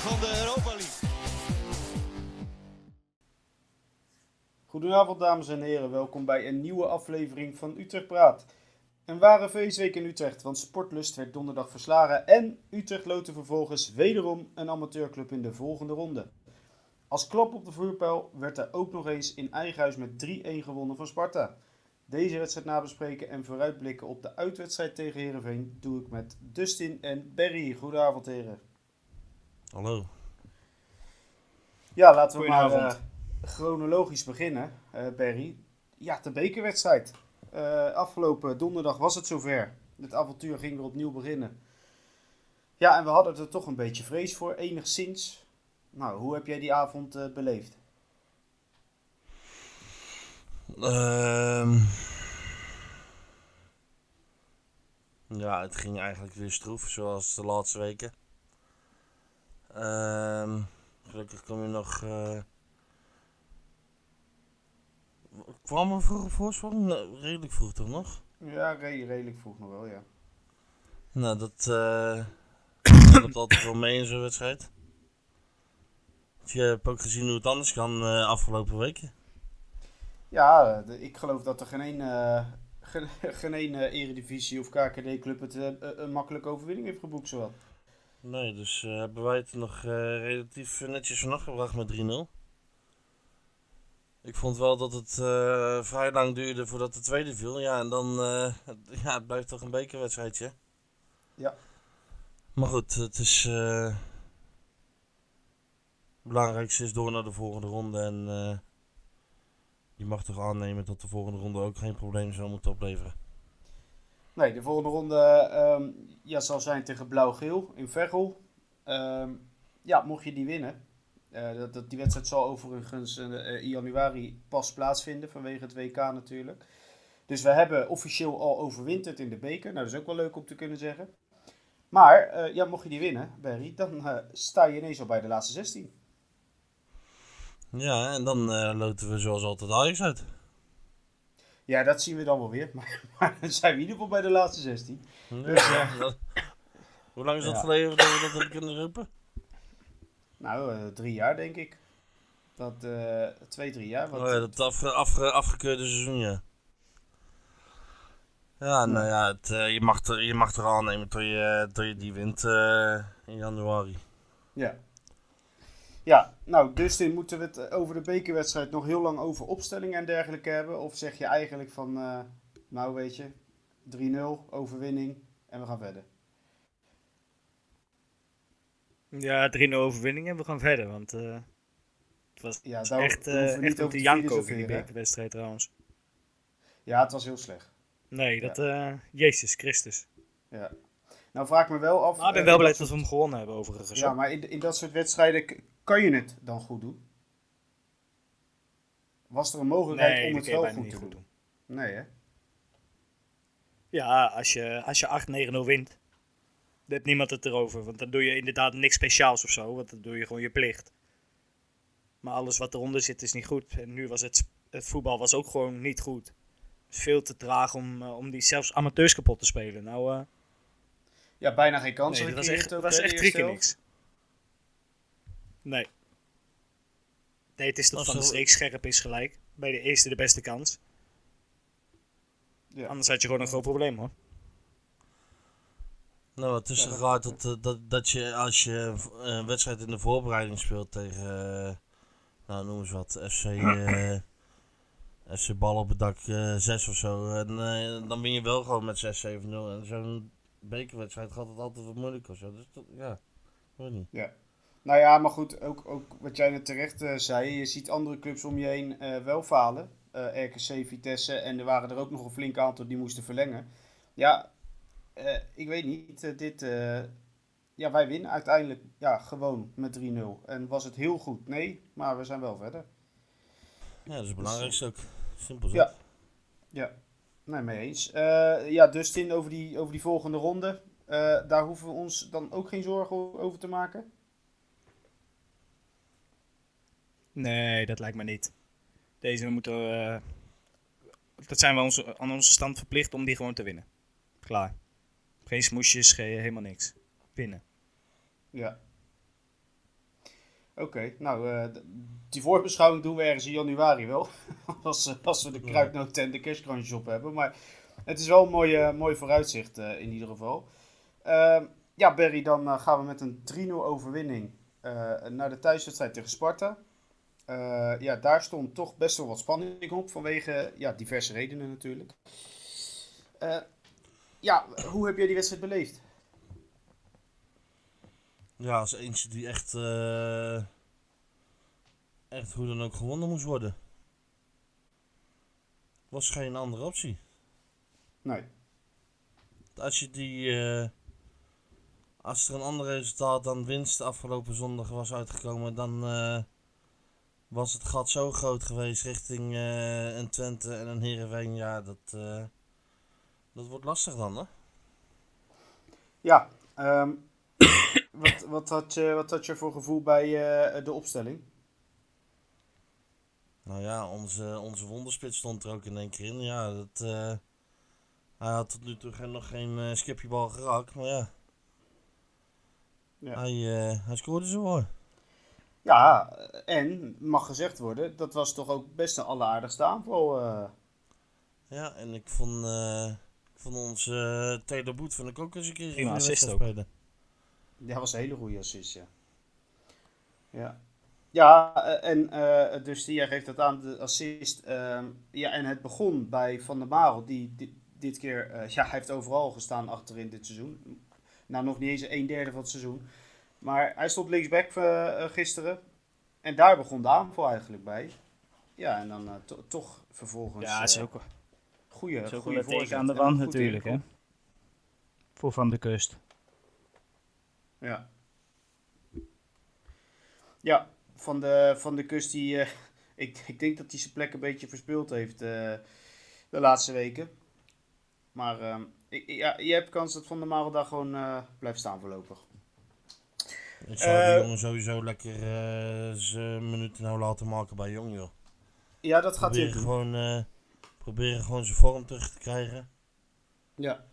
van de Europa League. Goedenavond dames en heren, welkom bij een nieuwe aflevering van Utrecht Praat. Een ware feestweek in Utrecht, want Sportlust werd donderdag verslagen en Utrecht loten vervolgens wederom een amateurclub in de volgende ronde. Als klap op de vuurpijl werd er ook nog eens in eigen huis met 3-1 gewonnen van Sparta. Deze wedstrijd nabespreken en vooruitblikken op de uitwedstrijd tegen Herenveen doe ik met Dustin en Berry. Goedenavond heren. Hallo. Ja, laten we maar eh, chronologisch beginnen, eh Berry. Ja, de bekerwedstrijd. Eh, afgelopen donderdag was het zover. Het avontuur ging weer opnieuw beginnen. Ja, en we hadden er toch een beetje vrees voor, enigszins. Nou, hoe heb jij die avond beleefd? Ehm ja, het ging eigenlijk weer stroef, zoals de laatste weken. Ehm gelukkig kom je nog. eh kwam een vroege voorsprong? Nee, redelijk vroeg toch nog? Ja, re- redelijk vroeg nog wel, ja. Nou, dat eh dat altijd wel mee in zo'n wedstrijd. Je hebt ook gezien hoe het anders kan eh, afgelopen weken. Ja, eh, de- ik geloof dat er geen één, eh, geen, geen eh, eredivisie of KKD-club het eh, eh, een makkelijke overwinning heeft geboekt, zowat. Nee, dus eh, hebben wij het nog eh, relatief netjes vannacht gebracht met 3-0. Ik vond wel dat het eh, vrij lang duurde voordat de tweede viel. Ja, en dan eh, ja, het blijft toch een bekerwedstrijdje. Ja. Maar goed, het is... eh, het belangrijkste is door naar de volgende ronde. En eh, je mag toch aannemen dat de volgende ronde ook geen probleem zou moeten opleveren. Nee, de volgende ronde ehm, ja, zal zijn tegen Blauw-Geel in Veghel. Ehm, ja, mocht je die winnen. eh, dat, die wedstrijd zal overigens eh, in januari pas plaatsvinden vanwege het WK natuurlijk. Dus we hebben officieel al overwinterd in de beker. Nou, dat is ook wel leuk om te kunnen zeggen. Maar eh, ja, mocht je die winnen, Barry, dan eh, sta je ineens al bij de laatste 16. Ja, en dan eh, loten we zoals altijd Ajax uit. Ja, dat zien we dan wel weer. Maar, maar dan zijn we in ieder geval bij de laatste 16. Ja, dat- Hoe lang is dat geleden dat we dat hebben kunnen roepen? Nou, eh, drie jaar denk ik. Dat, eh, twee, drie jaar. Want, Oh ja, dat afge, afge, afgekeurde seizoen, ja. Ja, nou ja, het, eh, je, mag er, je mag er aannemen tot je, tot je die wint eh, in januari. Ja. Ja, nou, Dustin, moeten we het eh, over de bekerwedstrijd nog heel lang over opstellingen en dergelijke hebben? Of zeg je eigenlijk van, eh, nou weet je, 3-0, overwinning en we gaan verder? Ja, 3-0 overwinning en we gaan verder. Want eh, het was Ja, daar echt, echt te te janken over die bekerwedstrijd trouwens. Ja, het was heel slecht. Nee, dat... Jezus Christus. Ja. Nou, vraag ik me wel af... Maar ik ben wel in blij dat we hem gewonnen hebben overigens. Ja, maar in, in dat soort wedstrijden kan je het dan goed doen? Was er een mogelijkheid nee, om het wel goed te goed doen? doen. Nee, hè? Ja, als je, als je 8-9-0 wint, dan heeft niemand het erover. Want dan doe je inderdaad niks speciaals of zo. Want dan doe je gewoon je plicht. Maar alles wat eronder zit is niet goed. En nu was het, het voetbal was ook gewoon niet goed. Veel te traag om, eh, om die zelfs amateurs kapot te spelen. Nou, eh Ja, bijna geen kans. nee, dat was echt, was echt drie keer niks. Nee. Nee, het is toch Dat van de streek scherp is gelijk. Bij de eerste de beste kans. Ja. Anders had je gewoon een groot probleem hoor. Nou, het is Ja, raar dat, dat, dat, dat je als je eh, een wedstrijd in de voorbereiding speelt tegen, eh, nou noem eens wat, FC, eh FC Bal op het dak eh 6 of zo. En eh, dan win je wel gewoon met 6, 7, 0. En zo'n bekerwedstrijd gaat het altijd wat moeilijker. Zo. Dus dat, ja, weet niet. Ja. Nou ja, maar goed, ook, ook wat jij net terecht eh, zei. Je ziet andere clubs om je heen eh, wel falen. Eh, RKC, Vitesse en er waren er ook nog een flink aantal die moesten verlengen. Ja, eh, ik weet niet. dit, eh, ja, wij winnen uiteindelijk ja, gewoon met 3-0. En was het heel goed? Nee, maar we zijn wel verder. Ja, dat is het belangrijkste ook. Simpel zo. Ja. Ja, nee, mee eens. Eh, ja, Dustin, over die, over die volgende ronde. eh, daar hoeven we ons dan ook geen zorgen over te maken. Nee, dat lijkt me niet. Deze we moeten. eh, dat zijn we onze, aan onze stand verplicht om die gewoon te winnen. Klaar. Geen smoesjes, geen, helemaal niks. winnen. Ja. Oké, nou, eh, die voorbeschouwing doen we ergens in januari wel. als, eh, als we de kruidnoten en de kerstkrantjes op hebben. Maar het is wel een mooi, mooi vooruitzicht eh, in ieder geval. Ehm, ja, Berry, dan gaan we met een 3-0 overwinning eh, naar de thuiswedstrijd tegen Sparta. Eh, ja, daar stond toch best wel wat spanning op vanwege ja, diverse redenen natuurlijk. Eh, ja, hoe heb jij die wedstrijd beleefd? Ja, als eentje die echt, eh, echt hoe dan ook gewonnen moest worden. Was geen andere optie. Nee. Als je die, als er een ander resultaat dan winst afgelopen zondag was uitgekomen, dan was het gat zo groot geweest richting eh, een Twente en een Heerenveen. Ja, dat, eh, dat wordt lastig dan, hè? Ja, ehm, wat, wat, had je, wat had je voor gevoel bij eh, de opstelling? Nou ja, onze, onze wonderspits stond er ook in één keer in. Ja, dat, hij had tot nu toe nog geen skipjebal geraakt, maar ja, Ja. hij, hij scoorde zo hoor. Ja, en mag gezegd worden, dat was toch ook best een alleraardigste aanval. eh. Ja, en ik vond, eh ik vond onze uh, Taylor Boet vond ik ook eens een keer een goede assist ook. spelen. Ja, was een hele goede assist, ja. Ja, ja eh, en eh, dus die, jij geeft dat aan, de assist. ehm, ja, en het begon bij Van der Marel, die di- dit keer, eh, ja, hij heeft overal gestaan achterin dit seizoen. Nou, nog niet eens een derde van het seizoen. Maar hij stond linksback eh, eh, gisteren. En daar begon de aanval eigenlijk bij. Ja, en dan eh, to- toch vervolgens... Ja, is ook, is voorzet aan de wand natuurlijk, hè. Voor Van de Kust. Ja. Ja, van de, van de kust die. ik, ik denk dat hij zijn plek een beetje verspeeld heeft de laatste weken. Maar ehm, ik, ja, je hebt kans dat Van der Marel daar gewoon blijft staan voorlopig. Ik zou Eh, die jongen sowieso lekker eh zijn minuten nou laten maken bij Jong, joh. Ja, dat gaat hij gewoon, eh, proberen gewoon zijn vorm terug te krijgen. Ja.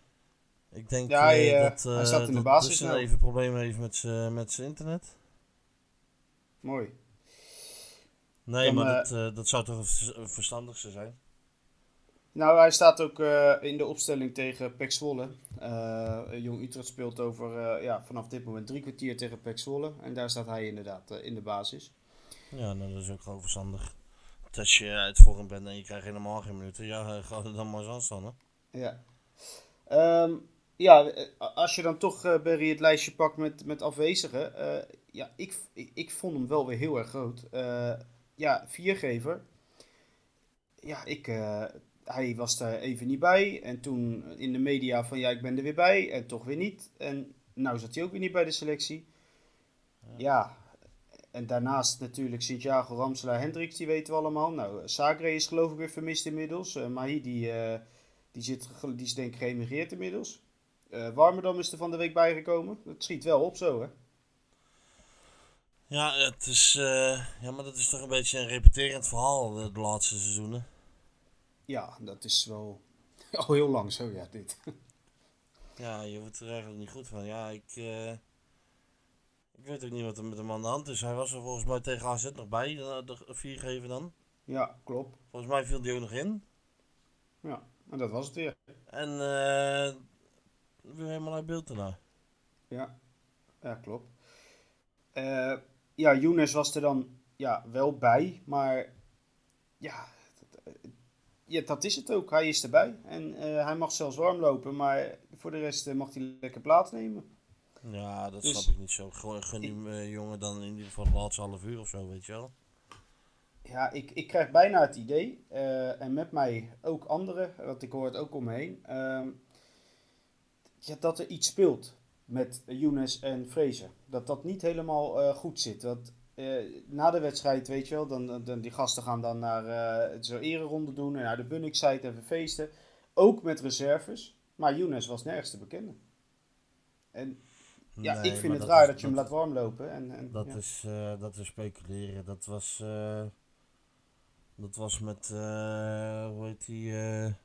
Ik denk Ja, hij, eh, eh, dat, eh hij staat in de basis nou. even problemen heeft met zijn met zijn internet. Mooi. Nee, Dan, maar eh, dat, eh, dat zou toch het vers- verstandigste zijn. Nou, hij staat ook eh, in de opstelling tegen Pek Zwolle. Eh, Jong Utrecht speelt over eh, ja, vanaf dit moment drie kwartier tegen Pek Zwolle. En daar staat hij inderdaad in de basis. Ja, nou, dat is ook gewoon verstandig. Want Als je uit vorm bent en je krijgt helemaal geen minuten, ja, ga er dan maar aan staan, hè. Ja. Ehm, ja, als je dan toch, eh Berry, het lijstje pakt met, met afwezigen. ja, ik, ik, ik vond hem wel weer heel erg groot. Ja, viergever. Ja, ik, hij was daar even niet bij. En toen in de media van ja, ik ben er weer bij. En toch weer niet. En nou zat hij ook weer niet bij de selectie. Ja, en daarnaast natuurlijk Santiago Ramselaar Hendricks, die weten we allemaal. Nou, Sagre is geloof ik weer vermist inmiddels. Eh Mahi, die... eh, die, zit, die is denk ik geëmigreerd inmiddels. Eh Warmerdam is er van de week bijgekomen. Dat schiet wel op zo, hè? Ja, het is, ja, maar dat is toch een beetje een repeterend verhaal de laatste seizoenen. Ja, dat is wel al heel lang zo, ja, dit. Ja, je wordt er eigenlijk niet goed van. Ja, ik, eh, ik weet ook niet wat er met hem aan de hand is. Hij was er volgens mij tegen AZ nog bij, eh, de viergever dan. Ja, klopt. Volgens mij viel die ook nog in. Ja, en dat was het weer. En eh weer helemaal uit beeld. Ja, ja klopt. Ja, Younes was er dan ja, wel bij, maar ja, ja, dat is het ook. Hij is erbij en eh, hij mag zelfs warm lopen, maar voor de rest eh, mag hij lekker plaatsnemen. Ja, dat Dus- snap ik niet zo. Gewoon gun die eh, jongen dan in ieder geval de laatste half uur of zo, weet je wel. Ja, ik, ik krijg bijna het idee, en met mij ook anderen, want ik hoor het ook om me heen, ehm, ja, dat er iets speelt met Younes en Fraser. Dat dat niet helemaal goed zit. Dat, eh, na de wedstrijd, weet je wel, dan, dan, die gasten gaan dan naar eh zo'n ereronde doen en naar de Bunnik-site even feesten. Ook met reserves, maar Younes was nergens te bekennen. En ja, Nee, ik vind het raar is- dat je hem laat warmlopen. En, en, Dat, ja. is, eh, dat is speculeren. Dat was, dat was met, hoe heet die,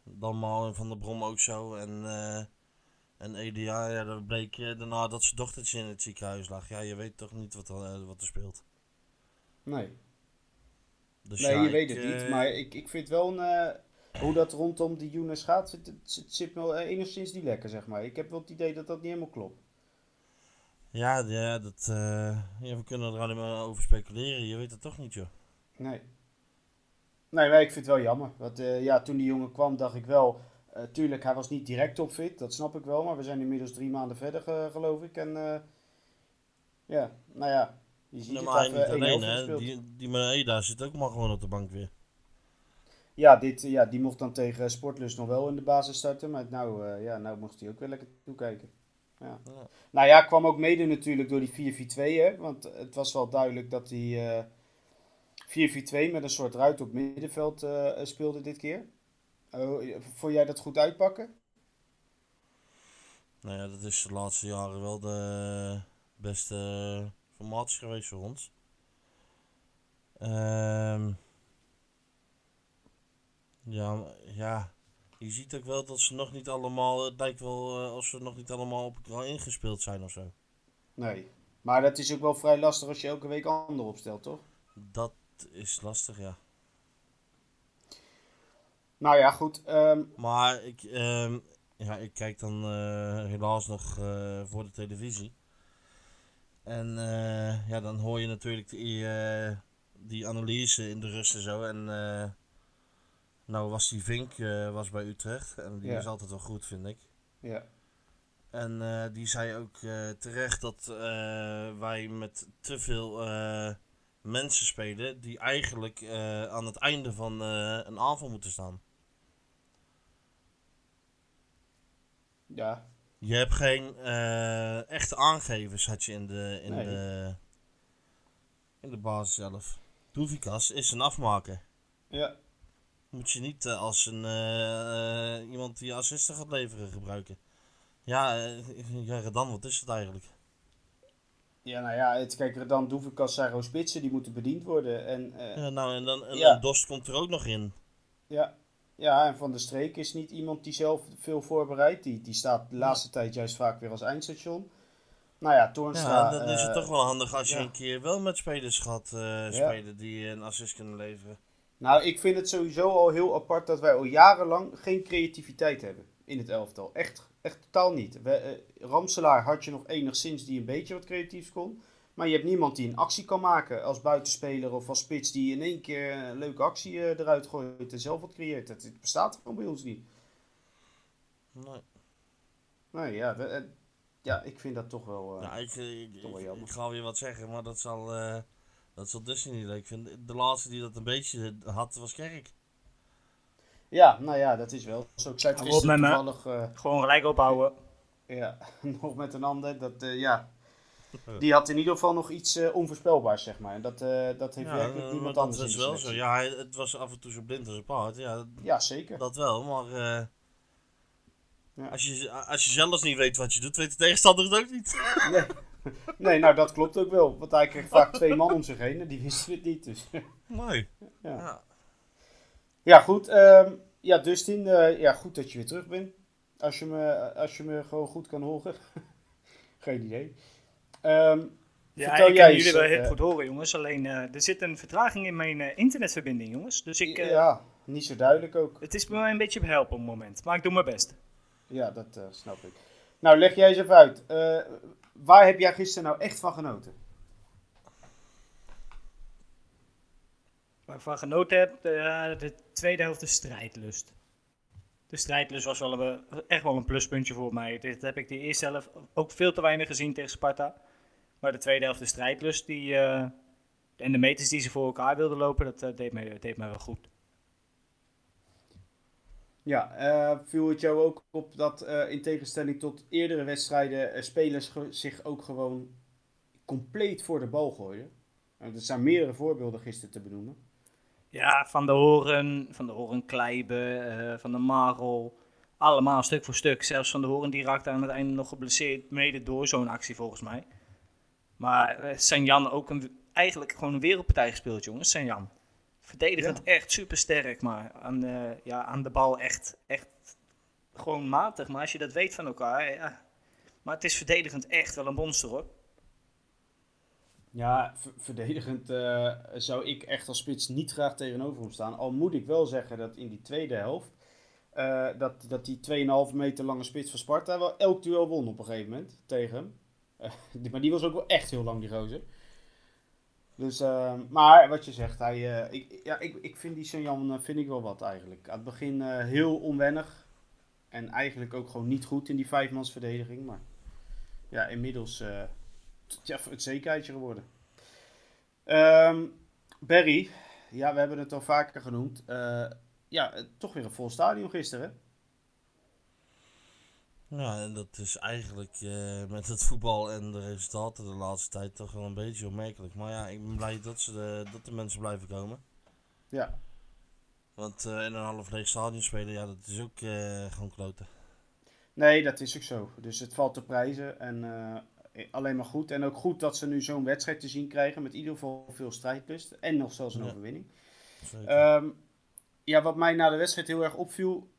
Dalmaal en Van der Brom ook zo. En, En Elia, ja, dat bleek daarna dat zijn dochtertje in het ziekenhuis lag. Ja, je weet toch niet wat wat er speelt. Nee, Dus nee ja, je weet het niet. Maar ik, ik vind wel een, eh, hoe dat rondom die Younes gaat, het, het, het zit me wel eh, enigszins niet lekker, zeg maar. Ik heb wel het idee dat dat niet helemaal klopt. Ja, ja, dat, eh, ja, we kunnen er alleen maar over speculeren. Je weet het toch niet, joh. Nee. Nee, maar ik vind het wel jammer. Want ja, toen die jongen kwam, dacht ik wel. tuurlijk, hij was niet direct topfit, dat snap ik wel. Maar we zijn inmiddels drie maanden verder, ge- geloof ik. En ja, nou ja, je ziet Ja, het alleen, hè. Die, die Maeda zit ook maar gewoon op de bank weer. Ja, dit, ja, die mocht dan tegen Sportlust nog wel in de basis starten. Maar nou, eh, ja, nou mocht hij ook weer lekker toekijken. Ja. Ja. Nou ja, kwam ook mede natuurlijk door die 4-4-2. Hè, want het was wel duidelijk dat hij eh 4-4-2 met een soort ruit op middenveld eh, speelde dit keer. Oh, vond jij dat goed uitpakken? Nou ja, dat is de laatste jaren wel de beste formatie geweest voor ons. Ehm ja, ja, je ziet ook wel dat ze nog niet allemaal, het lijkt wel eh, als ze nog niet allemaal op elkaar ingespeeld zijn of zo. Nee. Maar dat is ook wel vrij lastig als je elke week ander opstelt, toch? Dat is lastig, ja. Nou ja, goed. ehm, Maar ik, ehm, ja, ik kijk dan eh, helaas nog eh, voor de televisie. En eh, ja, dan hoor je natuurlijk die, eh, die analyse in de rust en zo. En eh, nou was die Vink was bij Utrecht. En die Ja. is altijd wel goed, vind ik. ja. En die zei ook terecht dat wij met te veel mensen spelen die eigenlijk aan het einde van een aanval moeten staan. Ja. Je hebt geen eh, echte aangevers had je in de, in Nee. de, in de basis zelf. Doevikas is een afmaker. Ja. Moet je niet eh, als een, eh, iemand die assisten gaat leveren gebruiken. Ja, eh, ja, dan wat is het eigenlijk? Ja, nou ja, het, kijk, dan Doevekas, Sarro Spitsen, die moeten bediend worden. En Ja, nou, en dan en, Ja. en Dost komt er ook nog in. Ja, ja, en Van der Streek is niet iemand die zelf veel voorbereidt. Die, die staat de laatste tijd juist vaak weer als eindstation. Nou ja, Toornstra... Ja, dan is het eh, toch wel handig als je een keer wel met spelers gaat eh, spelen die een assist kunnen leveren. Nou, ik vind het sowieso al heel apart dat wij al jarenlang geen creativiteit hebben in het elftal. Echt, echt totaal niet. We, eh, Ramselaar had je nog enigszins die een beetje wat creatiefs kon. Maar je hebt niemand die een actie kan maken als buitenspeler of als spits die in één keer een leuke actie eh, eruit gooit en zelf wat creëert. Het, het bestaat gewoon bij ons niet. Nee. Nee, ja, we- eh, ja ik vind dat toch wel... eh, Ja, ik, ik, Toch wel ik, jammer. ik ga weer wat zeggen, maar dat zal, eh dat zal Dustin niet leuk vinden. De laatste die dat een beetje had was Kerk. Ja, nou ja, dat is wel zo. Ik zei het toevallig, Gewoon gelijk ophouden. ja, nog met een ander. Dat, eh, ja, die had in ieder geval nog iets eh, onvoorspelbaars, zeg maar. En dat, eh, dat heeft werkelijk eh, niemand anders dat is wel zo. Ja, hij, het was af en toe zo blind als een paard. Ja, Ja, zeker. dat wel, maar eh, Ja. als, je, als je zelfs niet weet wat je doet, weet de tegenstander het ook niet. Nee. nee, nou dat klopt ook wel. Want hij kreeg vaak twee man om zich heen en die wisten het niet. Dus. Mooi. ja. Ja. ja, goed. ehm, ja, Dustin, ja, goed dat je weer terug bent. Als je me, als je me gewoon goed kan horen. Geen idee. Ehm, Ja, ik kan jullie wel heel eh, goed horen, jongens. Alleen, eh, er zit een vertraging in mijn eh, internetverbinding, jongens. Dus ik, ja, niet zo duidelijk ook. het is bij mij een beetje behelpen op het moment. Maar ik doe mijn best. Ja, dat snap ik. Nou, leg jij eens even uit. Waar heb jij gisteren nou echt van genoten? Waar ik van genoten heb, de tweede helft de strijdlust. De strijdlust was wel een, echt wel een pluspuntje voor mij. Dit heb ik de eerste helft ook veel te weinig gezien tegen Sparta. Maar de tweede helft de strijdlust die, eh, en de meters die ze voor elkaar wilden lopen, dat eh, deed, mij, deed mij wel goed. Ja, eh, viel het jou ook op dat in tegenstelling tot eerdere wedstrijden spelers zich ook gewoon compleet voor de bal gooien? Eh, er zijn meerdere voorbeelden gisteren te benoemen. Ja, Van de Horen, Van de Horen Kleibe, eh, Van de Marel. Allemaal stuk voor stuk. Zelfs Van de Horen die raakte aan het einde nog geblesseerd. Mede door zo'n actie volgens mij. Maar eh Jan ook een, eigenlijk gewoon een wereldpartij gespeeld, jongens. Jan. Verdedigend echt super sterk. Maar aan, de- ja, aan de bal echt, echt gewoon matig. Maar als je dat weet van elkaar, ja. Maar het is verdedigend echt wel een monster hoor. Ja, ver- verdedigend eh, zou ik echt als spits niet graag tegenover hem staan. Al moet ik wel zeggen dat in die tweede helft, eh, dat, dat die 2,5 meter lange spits van Sparta wel elk duel won op een gegeven moment tegen hem. Eh, maar die was ook wel echt heel lang, die gozer. Dus, eh, maar wat je zegt, hij, eh, ik, ja, ik, ik vind die Jan vind ik wel wat eigenlijk. Aan het begin eh, heel onwennig. En eigenlijk ook gewoon niet goed in die vijfmansverdediging. Maar ja, inmiddels eh, het zekerheidje geworden. Ehm, Barry, ja, we hebben het al vaker genoemd. Eh, ja, eh, toch weer een vol stadion gisteren. Ja, en dat is eigenlijk eh, met het voetbal en de resultaten de laatste tijd toch wel een beetje opmerkelijk. Maar ja, ik ben blij dat, ze de, dat de mensen blijven komen. Ja, Want eh, in een half leeg stadion spelen, ja, dat is ook eh, gewoon kloten. nee, dat is ook zo. Dus het valt te prijzen en alleen maar goed. En ook goed dat ze nu zo'n wedstrijd te zien krijgen met in ieder geval veel strijdlust. En nog zelfs een Ja. overwinning. Ehm, ja, wat mij na de wedstrijd heel erg opviel,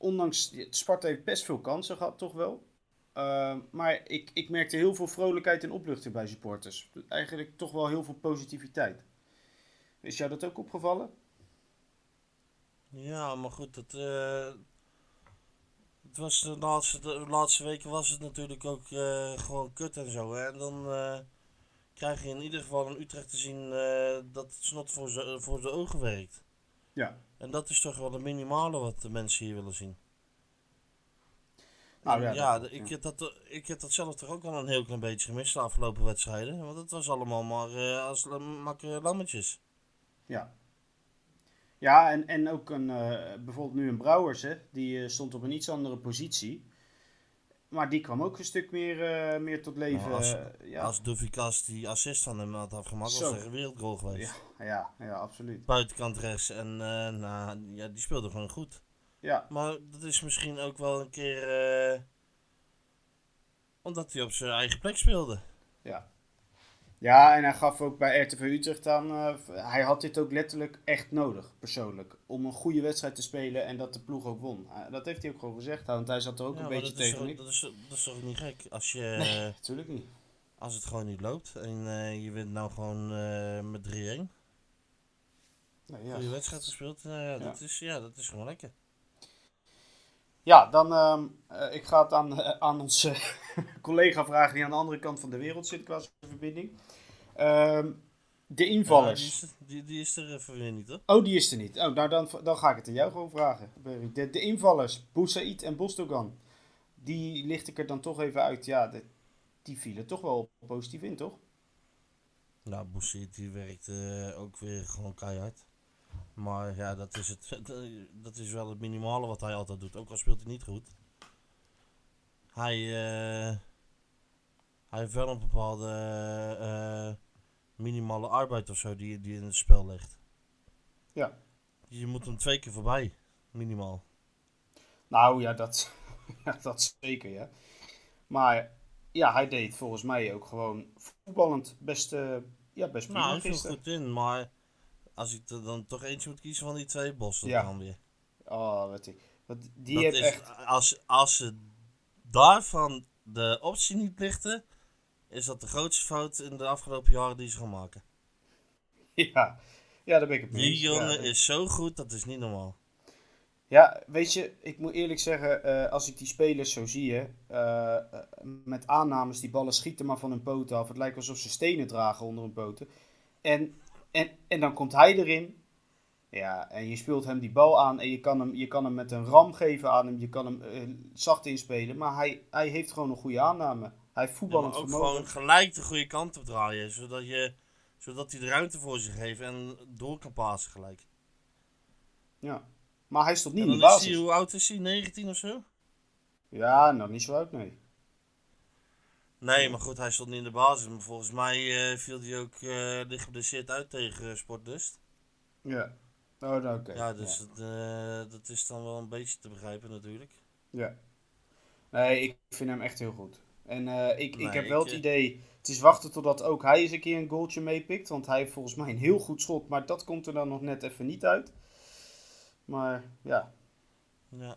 ondanks Sparta heeft best veel kansen gehad, toch wel. Ehm, maar ik, ik merkte heel veel vrolijkheid en opluchting bij supporters. Eigenlijk toch wel heel veel positiviteit. Is jou dat ook opgevallen? Ja, maar goed, het, eh, het was de laatste, de laatste weken was het natuurlijk ook eh, gewoon kut en zo. Hè? En dan eh, krijg je in ieder geval in Utrecht te zien dat het snot voor, voor de ogen werkt. Ja. En dat is toch wel het minimale wat de mensen hier willen zien. Nou, ja, ja, dat- ik, ja. heb dat, ik heb dat zelf toch ook al een heel klein beetje gemist de afgelopen wedstrijden. Want het was allemaal maar eh, als makkere lammetjes. Ja. Ja, en, en ook een, eh, bijvoorbeeld nu een Brouwers, hè, die eh, stond op een iets andere positie. Maar die kwam ook een stuk meer, eh, meer tot leven. Nou, als- eh, ja. Als Duvikas die assist van hem had afgemaakt, was er een wereldgoal geweest. Ja, ja, ja, absoluut. buitenkant rechts. En nou, ja, die speelde gewoon goed. Ja, Maar dat is misschien ook wel een keer omdat hij op zijn eigen plek speelde. ja. Ja, en hij gaf ook bij RTV Utrecht aan, eh, hij had dit ook letterlijk echt nodig, persoonlijk. Om een goede wedstrijd te spelen en dat de ploeg ook won. Eh, dat heeft hij ook gewoon gezegd, want hij zat er ook Ja, een beetje tegen. toch, dat, is, dat is toch niet gek? Als, je, Natuurlijk niet. als het gewoon niet loopt en eh, je wint nou gewoon eh, met 3-1. Nee, ja. Goede wedstrijd gespeeld. Nou ja, dat Is, ja, dat is gewoon lekker. Ja, dan ehm eh, ik ga het aan, eh, aan onze collega vragen die aan de andere kant van de wereld zit qua verbinding. Ehm, de Ja, invallers. die, is, die, die is er even weer niet, hoor. Oh, die is er niet. Oh, nou dan, dan ga ik het aan jou gewoon vragen. De, de invallers, Boussaïd en Bostogan. Die licht ik er dan toch even uit. Ja, de- die vielen toch wel positief in, toch? Nou, Boussaïd die werkt eh, ook weer gewoon keihard. Maar ja, dat is, het, dat is wel het minimale wat hij altijd doet. Ook al speelt hij niet goed. Hij, eh, hij heeft wel een bepaalde eh, minimale arbeid of zo die, die in het spel ligt. Ja. Je moet hem twee keer voorbij, minimaal. Nou ja, dat, ja, dat zeker, ja. Maar ja, hij deed volgens mij ook gewoon voetballend best, eh, ja, best prima Nou, hij viel goed in, maar als ik er dan toch eentje moet kiezen van die twee, Bos Ja. dan weer. Oh, wat die, wat, die Dat heeft is, echt... als, als ze daarvan de optie niet lichten, is dat de grootste fout in de afgelopen jaren die ze gaan maken. Ja, ja daar ben ik het mee Die jongen ja, is zo goed, dat is niet normaal. Ja, weet je, ik moet eerlijk zeggen, eh, als ik die spelers zo zie, hè, eh, eh, met aannames, die ballen schieten maar van hun poten af. Het lijkt alsof ze stenen dragen onder hun poten. En, en, en dan komt hij erin. Ja, en je speelt hem die bal aan en je kan hem, je kan hem met een ram geven aan hem. Je kan hem zacht inspelen, maar hij, hij heeft gewoon een goede aanname. Hij heeft Ja, ook vermogen. gewoon gelijk de goede kant op draaien, zodat, je, zodat hij de ruimte voor zich heeft en door kan pasen gelijk. Ja. Maar hij stond niet in de basis. hij, hoe oud is hij? 19 of zo? Ja, nou niet zo oud, nee. Nee, maar goed, hij stond niet in de basis. Maar volgens mij eh, viel hij ook eh licht geblesseerd uit tegen uh, Sportlust. Ja. Oh, nou, oké. Ja, dus Het, eh, dat is dan wel een beetje te begrijpen natuurlijk. Ja. Nee, ik vind hem echt heel goed. En eh, ik, ik heb wel ik, het eh, idee, het is wachten totdat ook hij eens een keer een goaltje meepikt. Want hij heeft volgens mij een heel goed schot, maar dat komt er dan nog net even niet uit. Maar ja, Ja.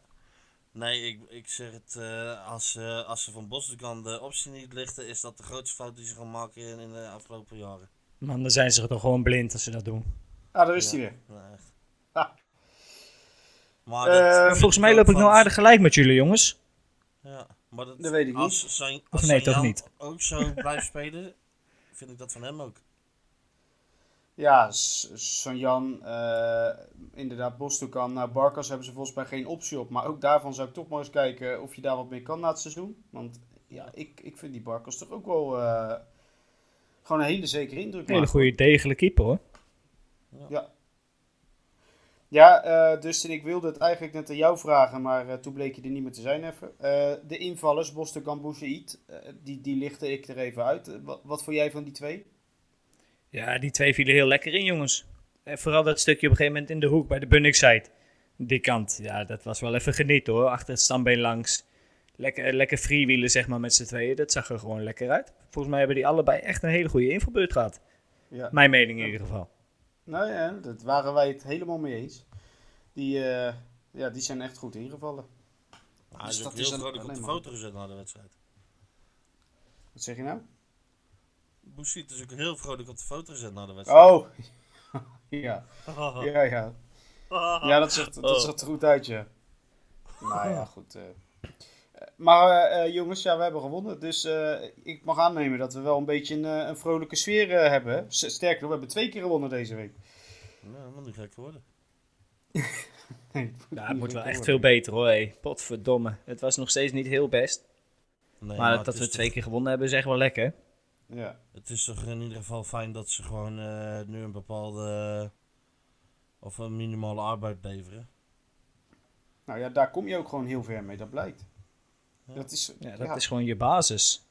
Nee, ik, ik zeg het, eh, als, eh, als ze van Bosdogan de optie niet lichten, is dat de grootste fout die ze gaan maken in, in de afgelopen jaren. Man, dan zijn ze toch gewoon blind als ze dat doen. Ah, daar is hij Ja. weer. Nee, echt. Ha. Maar dat En vind Volgens ik mij loop ik nou aardig gelijk met jullie, jongens. Ja, maar dat, Dat weet ik als Zijn, Of als nee, toch niet? ook zo blijft spelen, vind ik dat van hem ook. Ja, Sanjan, eh inderdaad, Bostokan. Nou, Barkas hebben ze volgens mij geen optie op. Maar ook daarvan zou ik toch maar eens kijken of je daar wat mee kan na het seizoen. Want ja, ik, ik vind die Barkas toch ook wel eh, gewoon een hele zekere indruk Hele maken. goede, degelijke keeper hoor. Ja. Ja, eh Dustin, ik wilde het eigenlijk net aan jou vragen, maar eh, toen bleek je er niet meer te zijn even. Eh, de invallers, Boussaïd, eh die, die lichtte ik er even uit. Wat, wat vond jij van die twee? Ja, die twee vielen heel lekker in, jongens. En vooral dat stukje op een gegeven moment in de hoek bij de Bunningside. Die kant, ja, dat was wel even genieten hoor. Achter het stambeen langs. Lekker, lekker freewheelen, zeg maar, met z'n tweeën. Dat zag er gewoon lekker uit. Volgens mij hebben die allebei echt een hele goede invalbeurt gehad. Ja. Mijn mening in ieder geval. Nou ja, dat waren wij het helemaal mee eens. Die, eh, ja, die zijn echt goed ingevallen. Nou, hij Dus is dat ook is heel een- vrolijk op de foto gezet na de wedstrijd. Wat zeg je nou? Boussit is ook heel vrolijk op de foto gezet na de wedstrijd. Oh! ja, ja, ja. Ja, dat zag, dat Oh. zag er goed uit, ja. Nou ja, goed. eh. Maar eh, jongens, ja, we hebben gewonnen. Dus eh, ik mag aannemen dat we wel een beetje een, eh, een vrolijke sfeer eh, hebben. Sterker nog, we hebben twee keer gewonnen deze week. Nou, helemaal niet gek geworden. Ja, het moet wel echt veel beter hoor. Hé. Potverdomme. Het was nog steeds niet heel best. Nee, maar dat we toch- twee keer gewonnen hebben is echt wel lekker. Ja. Het is toch in ieder geval fijn dat ze gewoon eh, nu een bepaalde of een minimale arbeid leveren. Nou ja, daar kom je ook gewoon heel ver mee, dat blijkt. Ja. Dat is, Ja, dat ja. is gewoon je basis.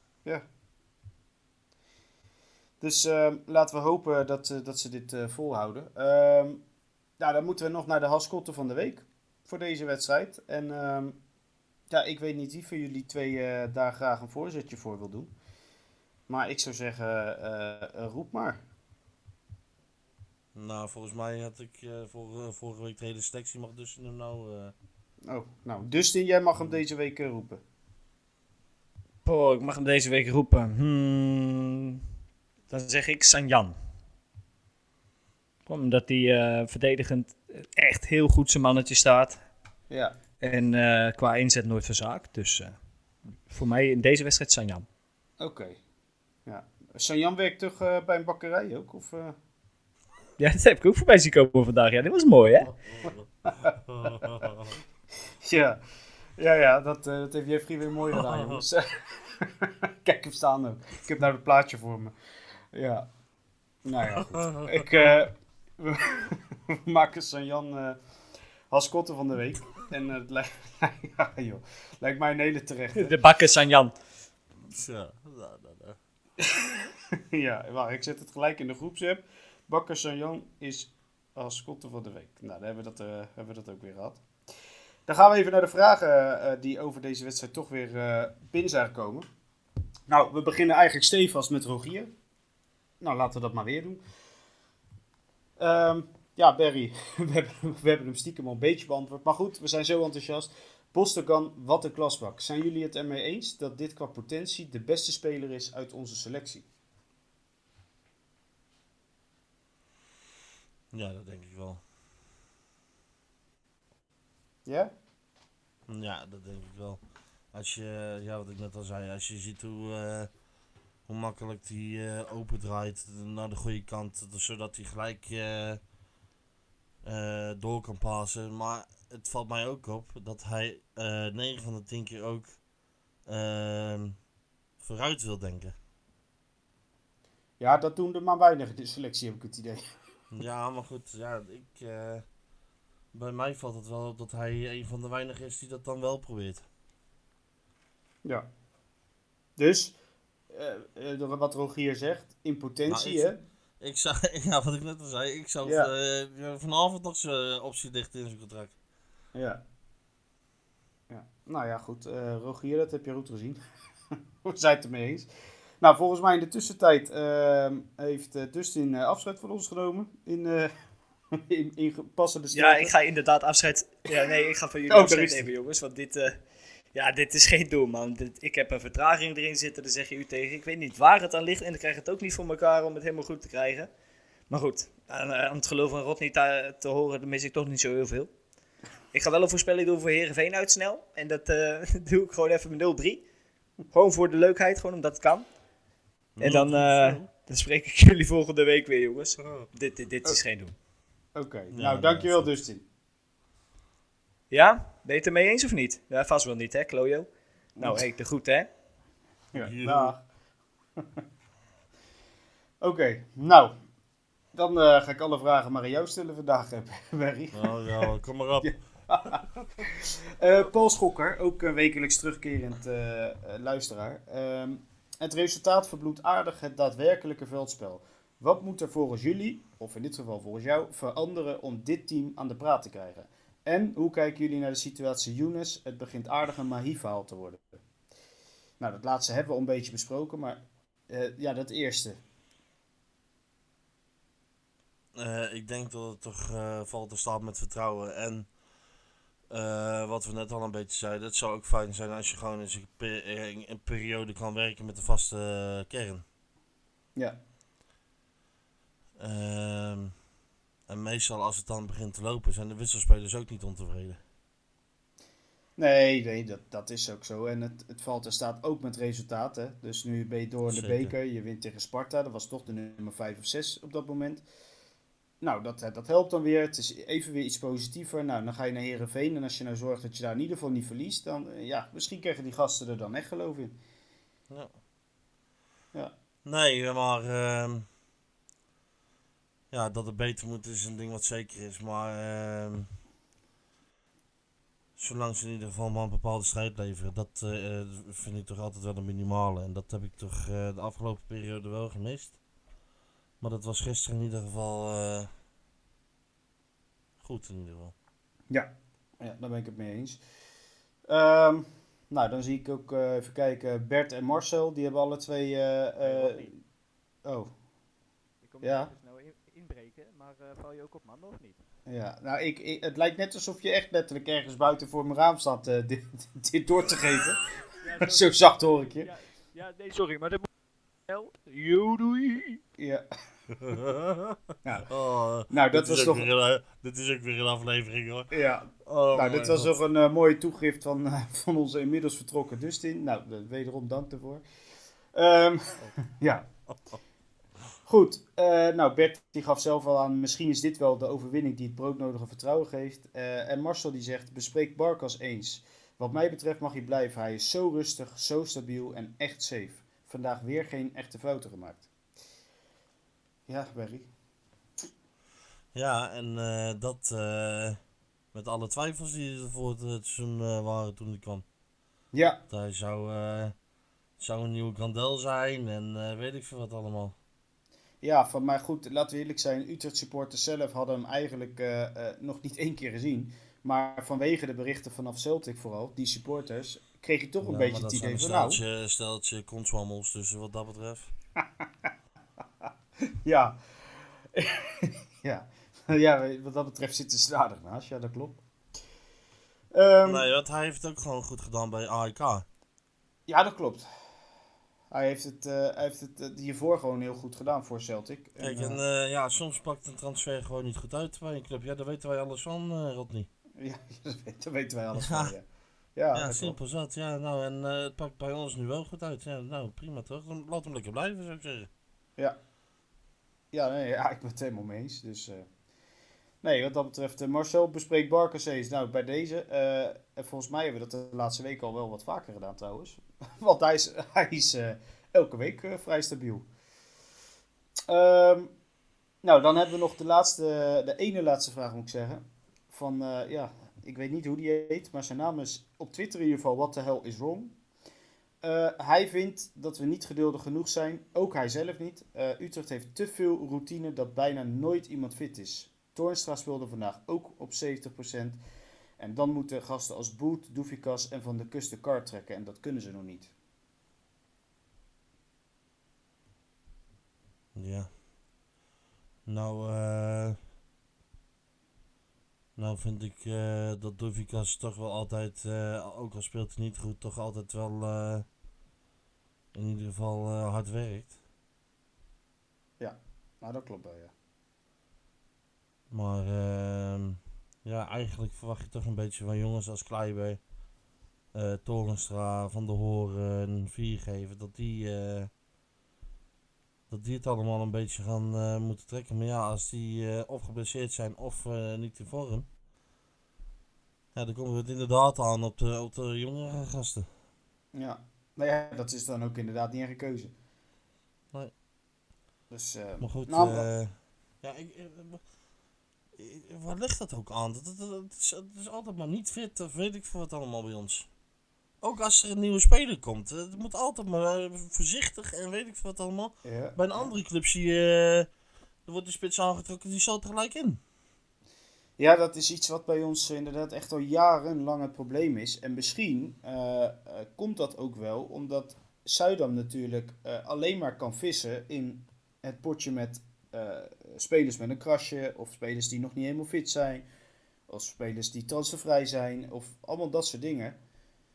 Dus ehm, laten we hopen dat, eh, dat ze dit eh, volhouden. Ehm, nou, dan moeten we nog naar de haskotten van de week voor deze wedstrijd. En ehm, ja, ik weet niet wie van jullie twee eh, daar graag een voorzetje voor wil doen. Maar ik zou zeggen, roep maar. Nou, volgens mij had ik eh, vorige, vorige week de hele selectie mag dus hem nou... eh, Oh, nou, Dustin, jij mag hem deze week roepen. Oh, ik mag hem deze week roepen. Hmm, dan zeg ik Sanjan. Omdat hij eh, verdedigend echt heel goed zijn mannetje staat. Ja, En eh, qua inzet nooit verzaakt. Dus eh, voor mij in deze wedstrijd Sanjan. oké. Ja. Sanjan werkt toch bij een bakkerij ook? Of? Ja, dat heb ik ook voorbij zien komen vandaag. Ja, dit was mooi hè? Ja, ja, ja dat, eh, dat heeft Jeffrey weer mooi gedaan, jongens. Kijk hem staan ook. Ik heb nou het plaatje voor me. Ja. Nou ja, goed. Ik, eh, we maken Sanjan eh Haskotten van de week. En het lijkt, ja, joh, lijkt mij een hele terechte. De bakker Sanjan. Tja, nou, nou, ja, wacht, ik zet het gelijk in de groepsapp. Bakker Sanjan is Haskotten van de week. Nou, dan hebben we dat, eh, hebben we dat ook weer gehad. Dan gaan we even naar de vragen eh, die over deze wedstrijd toch weer eh binnen zijn gekomen. Nou, we beginnen eigenlijk stevast met Rogier. Nou, laten we dat maar weer doen. Ehm, ja, Barry, we hebben, we hebben hem stiekem al een beetje beantwoord. Maar goed, we zijn zo enthousiast. Bostogan, wat een klasbak. Zijn jullie het ermee eens dat dit qua potentie de beste speler is uit onze selectie? Ja, dat denk ik wel. Ja? Ja, dat denk ik wel. Als je, ja, wat ik net al zei, als je ziet hoe, eh, hoe makkelijk die eh open draait naar de goede kant, dus zodat hij gelijk eh, door kan passen. Maar het valt mij ook op dat hij eh 9 van de 10 keer ook ehm, vooruit wil denken. Ja, dat doen er maar weinig in de selectie, heb ik het idee. Ja, maar goed, ja, ik, bij mij valt het wel op dat hij een van de weinigen is die dat dan wel probeert. Ja. Dus, eh, wat Rogier zegt, in potentie, Nou, hè? Ik zou, ja, wat ik net al zei, ik zou Ja. eh, vanavond nog zijn optie dichten in zijn contract. Ja. ja. Nou ja, goed. Rogier, dat heb je goed gezien. We zijn het ermee eens. Nou, volgens mij in de tussentijd ehm, heeft Dustin afscheid van ons genomen in, in, in passende Ja, ik ga inderdaad afscheid. Ja, nee, ik ga van jullie Oh, afscheid nemen, jongens. Want dit, eh, ja, dit is geen doel, man. Dit, ik heb een vertraging erin zitten, daar zeg je u tegen. Ik weet niet waar het aan ligt en ik krijg het ook niet voor elkaar om het helemaal goed te krijgen. Maar goed, aan, eh, aan het geloof van Rodney te, te horen, dan mis ik toch niet zo heel veel. Ik ga wel een voorspelling doen voor Herenveen uit snel. En dat eh, doe ik gewoon even met 0-3. Gewoon voor de leukheid, gewoon omdat het kan. En dan, eh, dan spreek ik jullie volgende week weer, jongens. Dit, dit, dit is geen doen. Oké, Ja, nou dankjewel Dustin. Ja? Ben je het ermee eens of niet? Ja, vast wel niet, hè, Klojo? Nou, hey, de goed, hè? Ja, dag. Oké, nou. Dan eh, ga ik alle vragen maar aan jou stellen vandaag, eh, Barry. Oh ja, kom maar op. Eh, Paul Schokker, ook een wekelijks terugkerend eh, eh, luisteraar. Ehm, het resultaat verbloedt aardig het daadwerkelijke veldspel. Wat moet er volgens jullie, of in dit geval volgens jou, veranderen om dit team aan de praat te krijgen? En hoe kijken jullie naar de situatie Younes? Het begint aardig een Mahi-verhaal te worden. Nou, dat laatste hebben we al een beetje besproken, maar eh, ja, dat eerste. Eh, ik denk dat het toch eh, valt te staan met vertrouwen. En wat we net al een beetje zeiden, het zou ook fijn zijn als je gewoon eens een, een periode kan werken met de vaste kern. Ja, Ehm, en meestal als het dan begint te lopen, zijn de wisselspelers ook niet ontevreden. Nee, nee dat, dat is ook zo. En het, het valt er staat ook met resultaten. Dus nu ben je door in de Zeker. beker. Je wint tegen Sparta. Dat was toch de nummer 5 of 6 op dat moment. Nou, dat, dat helpt dan weer. Het is even weer iets positiever. Nou, dan ga je naar Herenveen. En als je nou zorgt dat je daar in ieder geval niet verliest, dan eh, ja, misschien krijgen die gasten er dan echt geloof in. Ja. Ja. Nee, maar ehm, ja, dat het beter moet is een ding wat zeker is. Maar ehm, zolang ze in ieder geval maar een bepaalde strijd leveren, dat eh, vind ik toch altijd wel een minimale. En dat heb ik toch eh, de afgelopen periode wel gemist. Maar dat was gisteren in ieder geval eh, goed in ieder geval. Ja, ja daar ben ik het mee eens. Ehm, nou, dan zie ik ook even kijken. Bert en Marcel, die hebben alle twee. oh, Ik kom Ja. Maar eh, val je ook op mannen of niet? Ja, nou, ik, ik- het lijkt net alsof je echt letterlijk ergens buiten voor mijn raam staat eh, dit, dit door te geven. Ja, Zo zacht hoor ik je. Ja, ja, nee, sorry, maar dat moet. Yo, doei. Ja. Ja. Oh, Nou, dat was is ook toch. weer een, dit is ook weer een aflevering hoor. Ja, Oh, nou, dit was toch een eh, mooie toegift van, eh, van onze inmiddels vertrokken Dustin. Nou, wederom dank daarvoor. Ehm, ja. Goed, eh, nou Bert die gaf zelf al aan, misschien is dit wel de overwinning die het broodnodige vertrouwen geeft. Eh, en Marcel die zegt, bespreek Barkas eens. Wat mij betreft mag hij blijven, hij is zo rustig, zo stabiel en echt safe. Vandaag weer geen echte fouten gemaakt. Ja, Barry. Ja, en eh, dat met alle twijfels die er voor het seizoen waren toen hij kwam. Ja, Dat hij zou, zou een nieuwe Grandel zijn en weet ik veel wat allemaal. Ja, van, maar goed, laten we eerlijk zijn. Utrecht supporters zelf hadden hem eigenlijk eh, eh, nog niet één keer gezien. Maar vanwege de berichten vanaf Celtic vooral, die supporters, kreeg je toch een Ja, beetje het idee van nou, steltje, steltje kontswammels, dus wat dat betreft. ja. ja. ja, wat dat betreft ze er aardig naast. Ja, dat klopt. Ehm, nee, want hij heeft het ook gewoon goed gedaan bij AEK. Ja, dat klopt. Hij heeft het, eh, hij heeft het eh, hiervoor gewoon heel goed gedaan voor Celtic. En, Kijk, eh, en ja, soms pakt een transfer gewoon niet goed uit bij een club. Ja, daar weten wij alles van, Rodney. ja, daar weten wij alles Ja. van. Ja, ja, Ja, simpel zat. Ja, nou, en het pakt bij ons nu wel goed uit. Ja, nou, prima toch? Dan laat hem lekker blijven, zou ik zeggen. Ja, nee, ja, ik ben het helemaal mee eens. Dus, nee, wat dat betreft, eh, Marcel bespreekt Barkers eens. Nou, bij deze, eh, en volgens mij hebben we dat de laatste week al wel wat vaker gedaan trouwens. Want hij is, eh, elke week vrij stabiel. Ehm, nou, dan hebben we nog de laatste, de ene laatste vraag moet ik zeggen. Van, ja, ik weet niet hoe die heet, maar zijn naam is op Twitter in ieder geval What the hell is wrong. Hij vindt dat we niet geduldig genoeg zijn. Ook hij zelf niet. Utrecht heeft te veel routine dat bijna nooit iemand fit is. Toornstra speelde vandaag ook op 70%. En dan moeten gasten als Boet, Doefikas en Van de Kust de kar trekken. En dat kunnen ze nog niet. Ja. Nou, eh Nou vind ik eh, dat Dovikas toch wel altijd, eh, ook al speelt hij niet goed, toch altijd wel in ieder geval hard werkt. Nou, dat klopt wel, ja. Maar ehm, ja, eigenlijk verwacht je toch een beetje van jongens als Kleiber, eh Torenstra, Van der Horen, Viergever, dat die, eh, dat die het allemaal een beetje gaan eh, moeten trekken. Maar ja, als die of geblesseerd zijn of niet in vorm, ja, dan komen we het inderdaad aan op de, op de jongere gasten. Ja. Nou ja, dat is dan ook inderdaad niet een keuze. Nee. Dus, Maar goed, nou, ja, ik, waar ligt dat ook aan? Dat, dat, dat- het, is, altijd maar niet fit, of weet ik veel wat allemaal bij ons. Ook als er een nieuwe speler komt. eh, Het moet altijd maar eh, voorzichtig en weet ik veel wat allemaal. ja. Bij een andere club zie je, eh, er wordt de spits aangetrokken, die er gelijk in. Ja, dat is iets wat bij ons eh, inderdaad echt al jarenlang het probleem is. En misschien eh, eh, komt dat ook wel omdat Zuidam natuurlijk eh, alleen maar kan vissen in het potje met eh, spelers met een krasje. Of spelers die nog niet helemaal fit zijn. Of spelers die transfervrij zijn. Of allemaal dat soort dingen.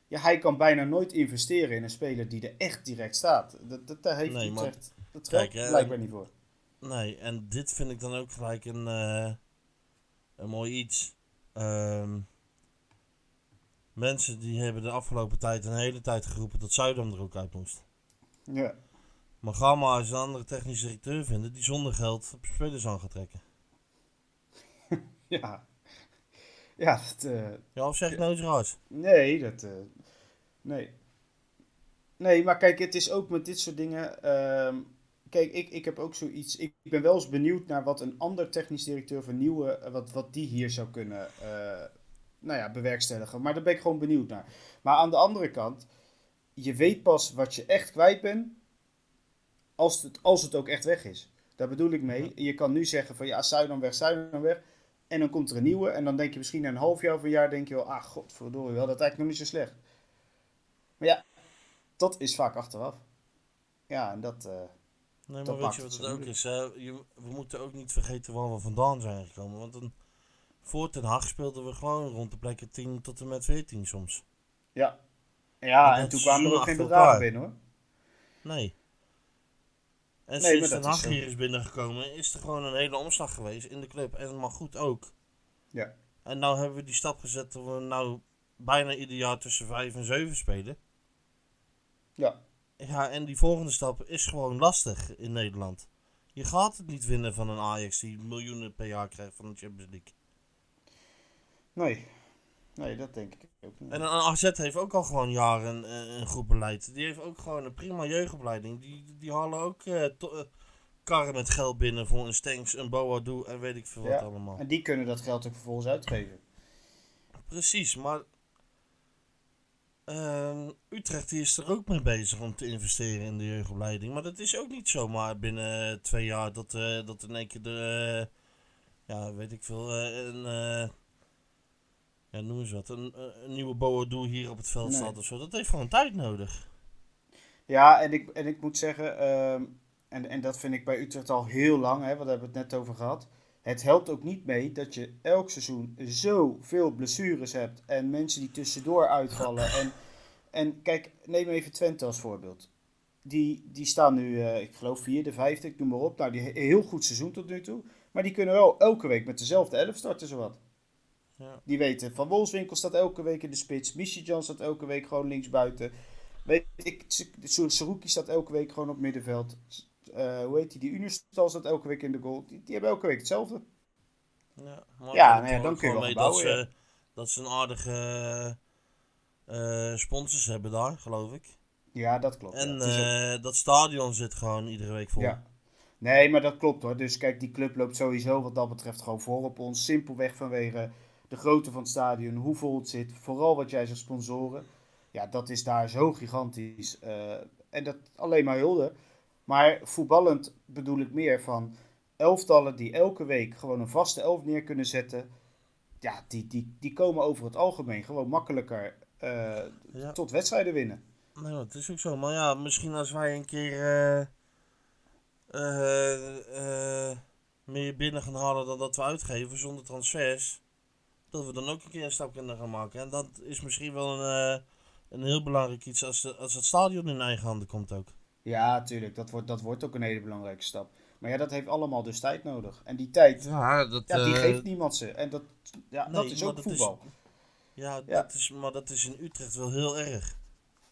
Ja, hij kan bijna nooit investeren in een speler die er echt direct staat. Dat, dat, daar heeft Nee, maar- dat Kijk, hè, blijkbaar niet voor. Nee, en dit vind ik dan ook gelijk een, eh, een mooi iets. Ehm, mensen die hebben de afgelopen tijd een hele tijd geroepen dat Zuidam er ook uit moest. Ja. Maar ga maar eens een andere technische directeur vinden die zonder geld spelers aan gaat trekken. Ja. Ja, dat, eh, Ja, of zeg ik nou iets raars? Nee, dat. eh, nee. Nee, maar kijk, het is ook met dit soort dingen. ehm, kijk, ik, ik heb ook zoiets. Ik ben wel eens benieuwd naar wat een ander technisch directeur van Nieuwe. eh, wat, wat die hier zou kunnen. nou ja, bewerkstelligen. Maar daar ben ik gewoon benieuwd naar. Maar aan de andere kant. Je weet pas wat je echt kwijt bent. Als het, als het ook echt weg is. Daar bedoel ik mee. Je kan nu zeggen van ja, Zuidam weg, Zuidam weg. En dan komt er een nieuwe. En dan denk je misschien na een half jaar of een jaar. Denk je wel, ah, godverdorie wel. Dat is eigenlijk nog niet zo slecht. Maar ja, dat is vaak achteraf. Ja, en dat. eh, Nee, Dat maar weet je wat het ook is? Je, we moeten ook niet vergeten waar we vandaan zijn gekomen. Want een, voor Ten Hag speelden we gewoon rond de plekken 10 tot en met 14 soms. ja. Ja, en toen kwamen er ook geen bedragen binnen hoor. Nee. En Nee, sinds zo. hier is binnengekomen, is er gewoon een hele omslag geweest in de club. En maar goed ook. Ja. En nou hebben we die stap gezet dat we nou bijna ieder jaar tussen 5 en 7 spelen. Ja. Ja, en die volgende stap is gewoon lastig in Nederland. Je gaat het niet winnen van een Ajax die miljoenen per jaar krijgt van de Champions League. Nee. Nee, dat denk ik. En een AZ heeft ook al gewoon jaren een, een, een goed beleid. Die heeft ook gewoon een prima jeugdopleiding. Die, die halen ook eh, to- eh, karren met geld binnen voor een Stenks, een Boadu en weet ik veel wat allemaal. En die kunnen dat geld ook vervolgens uitgeven. Precies, maar ehm, Utrecht die is er ook mee bezig om te investeren in de jeugdopleiding. Maar dat is ook niet zomaar binnen twee jaar dat, eh, dat in één keer de, eh, ja, weet ik veel, eh, een, eh, ja, noem eens wat, een, een- een nieuwe Boadu hier op het veld Nee. staat of zo. Dat heeft gewoon tijd nodig. Ja, en ik, en ik moet zeggen, ehm, en, en dat vind ik bij Utrecht al heel lang, hè, want daar hebben we het net over gehad. Het helpt ook niet mee dat je elk seizoen zoveel blessures hebt en mensen die tussendoor uitvallen. En, en kijk, neem even Twente als voorbeeld. Die, die staan nu, eh, ik geloof vierde, vijfde, ik noem maar op. Nou, die he- heel goed seizoen tot nu toe. Maar die kunnen wel elke week met dezelfde elf starten, zowat. Ja. Die weten, Van Wolfswinkel staat elke week in de spits. Michijan staat elke week gewoon linksbuiten. Weet ik, Saruki staat elke week gewoon op middenveld. Eh, hoe heet die? Die Unistal staat elke week in de goal. Die, die hebben elke week hetzelfde. Ja, maar Ja, nou dan kun je wel dat ze, dat ze een aardige eh, sponsors hebben daar, geloof ik. Ja, dat klopt. En ja. Ook- eh, dat stadion zit gewoon iedere week vol. ja. Nee, maar dat klopt hoor. Dus kijk, die club loopt sowieso wat dat betreft gewoon voor op ons. Simpelweg vanwege de grootte van het stadion, hoe vol het zit. Vooral wat jij zegt, sponsoren. Ja, dat is daar zo gigantisch. Eh, en dat alleen maar hulde. Maar voetballend bedoel ik meer van elftallen die elke week gewoon een vaste elf neer kunnen zetten. Ja, die, die, die komen over het algemeen gewoon makkelijker eh, Ja. tot wedstrijden winnen. Nee, dat is ook zo. Maar ja, misschien als wij een keer eh, meer binnen gaan halen dan dat we uitgeven zonder transfers. Dat we dan ook een keer een stap kunnen gaan maken. En dat is misschien wel een, eh, een heel belangrijk iets als, de, als het stadion in eigen handen komt ook. Ja, tuurlijk. Dat wordt, dat wordt ook een hele belangrijke stap. Maar ja, dat heeft allemaal dus tijd nodig. En die tijd, Ja, dat, ja, die eh, geeft niemand ze. En dat, ja, dat is ook dat voetbal. Ja, Ja. Dat is, maar dat is in Utrecht wel heel erg.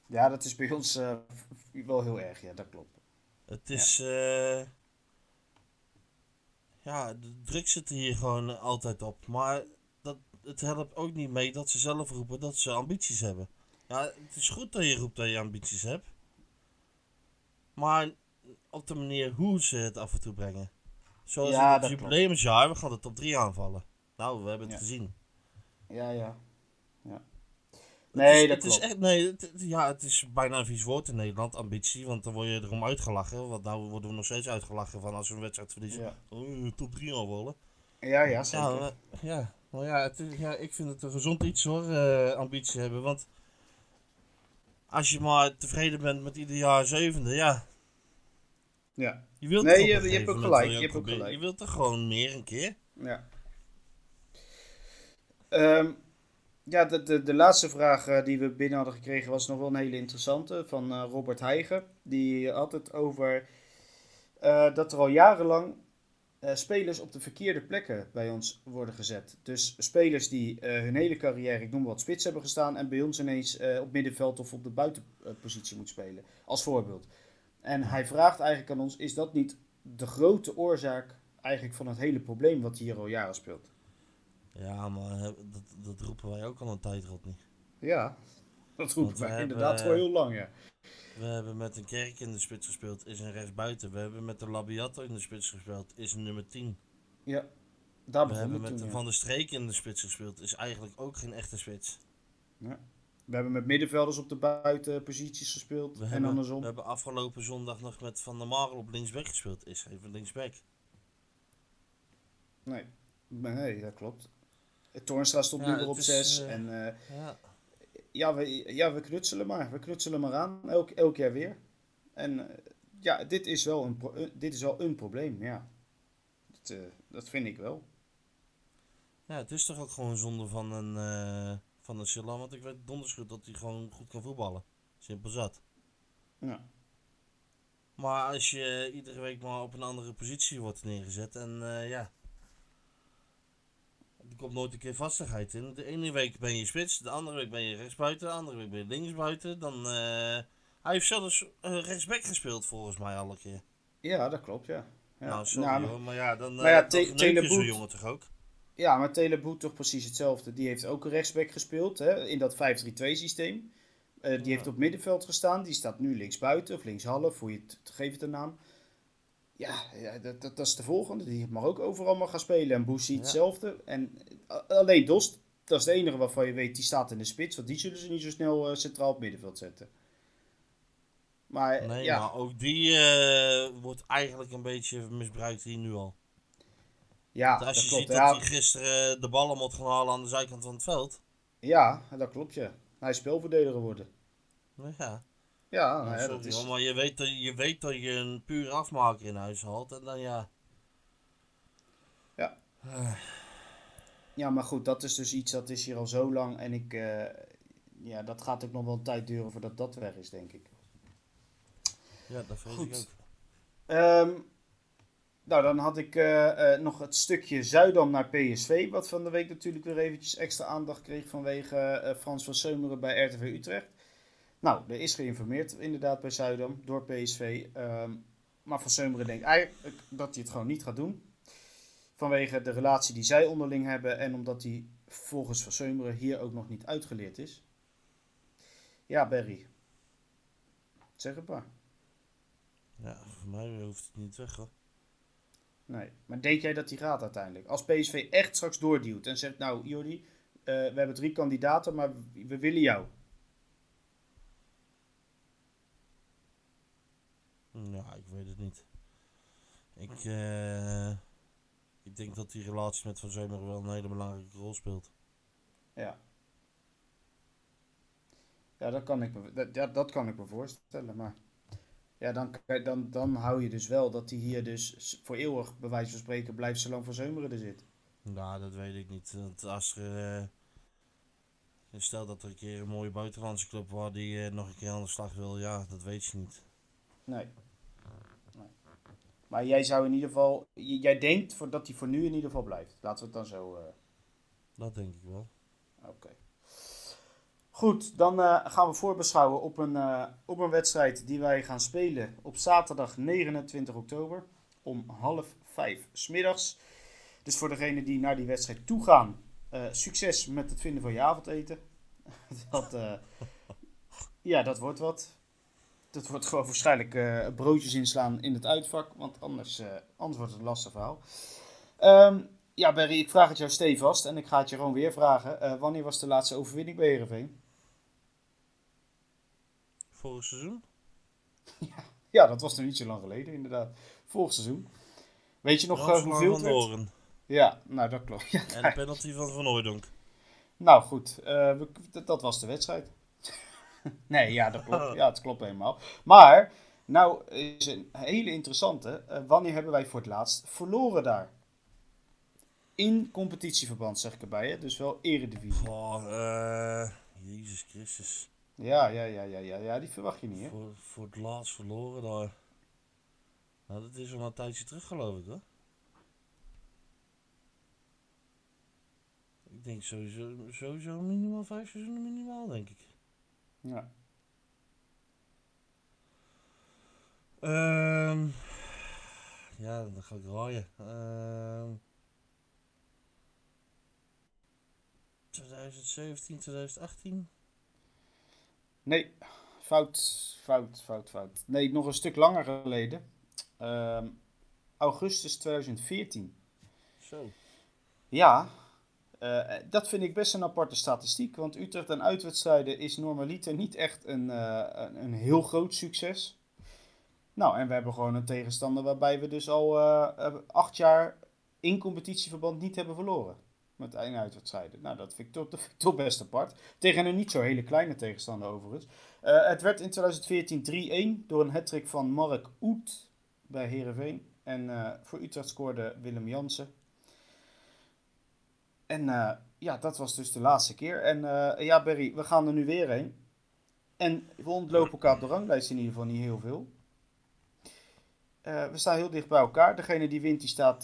Ja, dat is bij ons eh, wel heel erg. Ja, dat klopt. Het is. eh ja, de druk zit er hier gewoon altijd op. Maar het helpt ook niet mee dat ze zelf roepen dat ze ambities hebben. Ja, het is goed dat je roept dat je ambities hebt. Maar op de manier hoe ze het af en toe brengen. Zoals Ja, in het klopt. jubileumsjaar, we gaan de top 3 aanvallen. Nou, we hebben het Ja. gezien. Ja, ja. ja. Nee, is, dat het is echt, nee, het, ja, het is bijna een vies woord in Nederland, ambitie. Want dan word je erom uitgelachen. Want nou worden we nog steeds uitgelachen van als we een wedstrijd verliezen. Ja, Oh, top 3 aanvallen. ja, ja zeker. Ja, maar ja, het ja, ik vind het een gezond iets hoor, eh, ambitie hebben. Want als je maar tevreden bent met ieder jaar zevende, ja. ja. Je wilt Nee, je- hebt ook gelijk, je hebt ook gelijk. Je wilt er gewoon meer een keer. Ja. Ehm, ja, de, de, de laatste vraag eh, die we binnen hadden gekregen was nog wel een hele interessante van eh, Robert Heijgen. Die had het over dat er al jarenlang eh, spelers op de verkeerde plekken bij ons worden gezet. Dus spelers die eh, hun hele carrière, ik noem wat, spits hebben gestaan en bij ons ineens eh, op middenveld of op de buitenpositie moet spelen. Als voorbeeld. En hij vraagt eigenlijk aan ons, is dat niet de grote oorzaak eigenlijk van het hele probleem wat hier al jaren speelt? Ja, maar dat, dat roepen wij ook al een tijd, Rodney. Ja, dat roepen wij inderdaad al heel lang, ja. We hebben met een kerk in de spits gespeeld, is een rechtsbuiten. We hebben met de Labiato in de spits gespeeld, is een nummer 10. Ja, daar We hebben met toen, ja. Van der Streek in de spits gespeeld, is eigenlijk ook geen echte spits. We hebben met middenvelders op de buitenposities gespeeld We en hebben, andersom. we hebben afgelopen zondag nog met Van der Marel op linksback gespeeld, is even linksback. Nee. nee, dat klopt. Toornstra stond Ja, nu weer op is, 6. eh, en eh, Ja. Ja, we, ja, we knutselen maar. We knutselen maar aan. Elk, elk jaar weer. En eh, ja, dit is wel een, eh, dit is wel een probleem, ja. Dat, eh, dat vind ik wel. ja, het is toch ook gewoon zonde van een, eh van een Silan, want ik weet donders goed dat hij gewoon goed kan voetballen. Simpel zat. Ja. Maar als je iedere week maar op een andere positie wordt neergezet en ja. Er komt nooit een keer vastigheid in. De ene week ben je spits, de andere week ben je rechtsbuiten, de andere week ben je linksbuiten. Dan, eh, hij heeft zelfs eh, rechtsback gespeeld volgens mij alle keer. ja, dat klopt, ja. ja. nou, sorry Nou, maar- hoor, maar ja, dan, maar ja, uh, Te- Teleboet- jongen toch ook? Ja, maar Teleboet toch precies hetzelfde. Die heeft ook een rechtsback gespeeld hè, in dat 5-3-2 systeem. Eh, die Ja. heeft op middenveld gestaan. Die staat nu linksbuiten of linkshalf, hoe je het geeft een naam. Ja, ja dat, dat, dat is de volgende. Die mag ook overal maar gaan spelen. En Boesie Ja. hetzelfde. En eh, alleen Dost, dat is de enige waarvan je weet, die staat in de spits. Want die zullen ze niet zo snel eh, centraal op middenveld zetten. Maar Nee, ja, maar ook die eh, wordt eigenlijk een beetje misbruikt hier nu al. ja Want dat als je klopt. ziet dat Ja, hij gisteren de ballen moet gaan halen aan de zijkant van het veld. ja, dat klopt ja. Hij is speelverdediger geworden. Ja, Ja, nou, dat is... maar je weet, dat, je weet dat je een puur afmaker in huis haalt. En dan ja. Ja. Eh, Ja, maar goed, dat is dus iets dat is hier al zo lang. En ik, eh, ja, dat gaat ook nog wel een tijd duren voordat dat weg is, denk ik. ja, dat vind ik ook. Ehm, nou, dan had ik eh, nog het stukje Zuidam naar PSV. Wat van de week natuurlijk weer eventjes extra aandacht kreeg vanwege Frans van Seumeren bij RTV Utrecht. Nou, er is geïnformeerd inderdaad bij Zuidam door PSV. ehm, maar Van Seumeren denkt eigenlijk dat hij het gewoon niet gaat doen. Vanwege de relatie die zij onderling hebben en omdat hij volgens Van Seumeren hier ook nog niet uitgeleerd is. Ja, Barry. Zeg het maar. Ja, voor mij hoeft het niet weg hoor. Nee, maar denk jij dat die gaat uiteindelijk? Als PSV echt straks doorduwt en zegt, nou Jordi, eh, we hebben drie kandidaten, maar we willen jou. Ja, ik weet het niet. Ik, eh, ik denk dat die relatie met Van Zomeren wel een hele belangrijke rol speelt. Ja. Ja, dat kan ik me, dat, ja, dat kan ik me voorstellen, maar... Ja, dan, dan, dan hou je dus wel dat hij hier dus voor eeuwig, bij wijze van spreken, blijft zolang Van Zeumeren er zit. Nou, dat weet ik niet. Want als er, eh, stel dat er een keer een mooie buitenlandse club was die eh, nog een keer aan de slag wil, ja, dat weet je niet. Nee. Maar jij zou in ieder geval, jij denkt voor, dat hij voor nu in ieder geval blijft. Laten we het dan zo. eh, Dat denk ik wel. Oké. Goed, dan eh, gaan we voorbeschouwen op een, eh, op een wedstrijd die wij gaan spelen op zaterdag 29 oktober om half vijf smiddags. Dus voor degenen die naar die wedstrijd toe gaan, succes met het vinden van je avondeten. dat, ja, dat wordt wat. Dat wordt gewoon waarschijnlijk eh, broodjes inslaan in het uitvak, want anders, anders wordt het een lastig verhaal. Ehm, ja, Barry, ik vraag het jou stevast en ik ga het je gewoon weer vragen. Eh, wanneer was de laatste overwinning bij Heerenveen? Vorig seizoen? Ja, dat was nog niet zo lang geleden, inderdaad. Vorig seizoen. Weet je nog hoeveel van. Ja, nou dat klopt. Ja, En de penalty van Van Hooijdonk. nou goed, dat was de wedstrijd. nee, ja, dat klopt. Ja, het klopt helemaal. Maar, nou is een hele interessante. Eh, wanneer hebben wij voor het laatst verloren daar? In competitieverband, zeg ik erbij. Hè? Dus wel eredivisie. Oh, eh, Jezus Christus. Ja, ja, ja, ja, ja, ja, die verwacht je niet, hè? Voor, voor het laatst verloren daar. Nou, dat is al een tijdje terug geloof ik hoor. Ik denk sowieso, sowieso minimaal vijf seizoenen minimaal denk ik. Ja. Ehm ja, dan ga ik raaien. Ehm 2017, 2018? Nee, fout, fout, fout, fout. Nee, nog een stuk langer geleden. Ehm, augustus 2014. Zo. Ja, eh, dat vind ik best een aparte statistiek. Want Utrecht en uitwedstrijden is normaliter niet echt een, eh, een, een heel groot succes. Nou, en we hebben gewoon een tegenstander waarbij we dus al eh, eh, acht jaar in competitieverband niet hebben verloren. Met één uitwedstrijden. Nou, dat vind ik toch, best apart. Tegen een niet zo hele kleine tegenstander overigens. Eh, het werd in 2014 3-1 door een hattrick van Mark Oet bij Herenveen. En eh, voor Utrecht scoorde Willem Jansen. En eh, ja, dat was dus de laatste keer. En eh, ja, Barry, we gaan er nu weer heen. En we ontlopen elkaar op de ranglijst in ieder geval niet heel veel. Eh, we staan heel dicht bij elkaar. Degene die wint, die staat,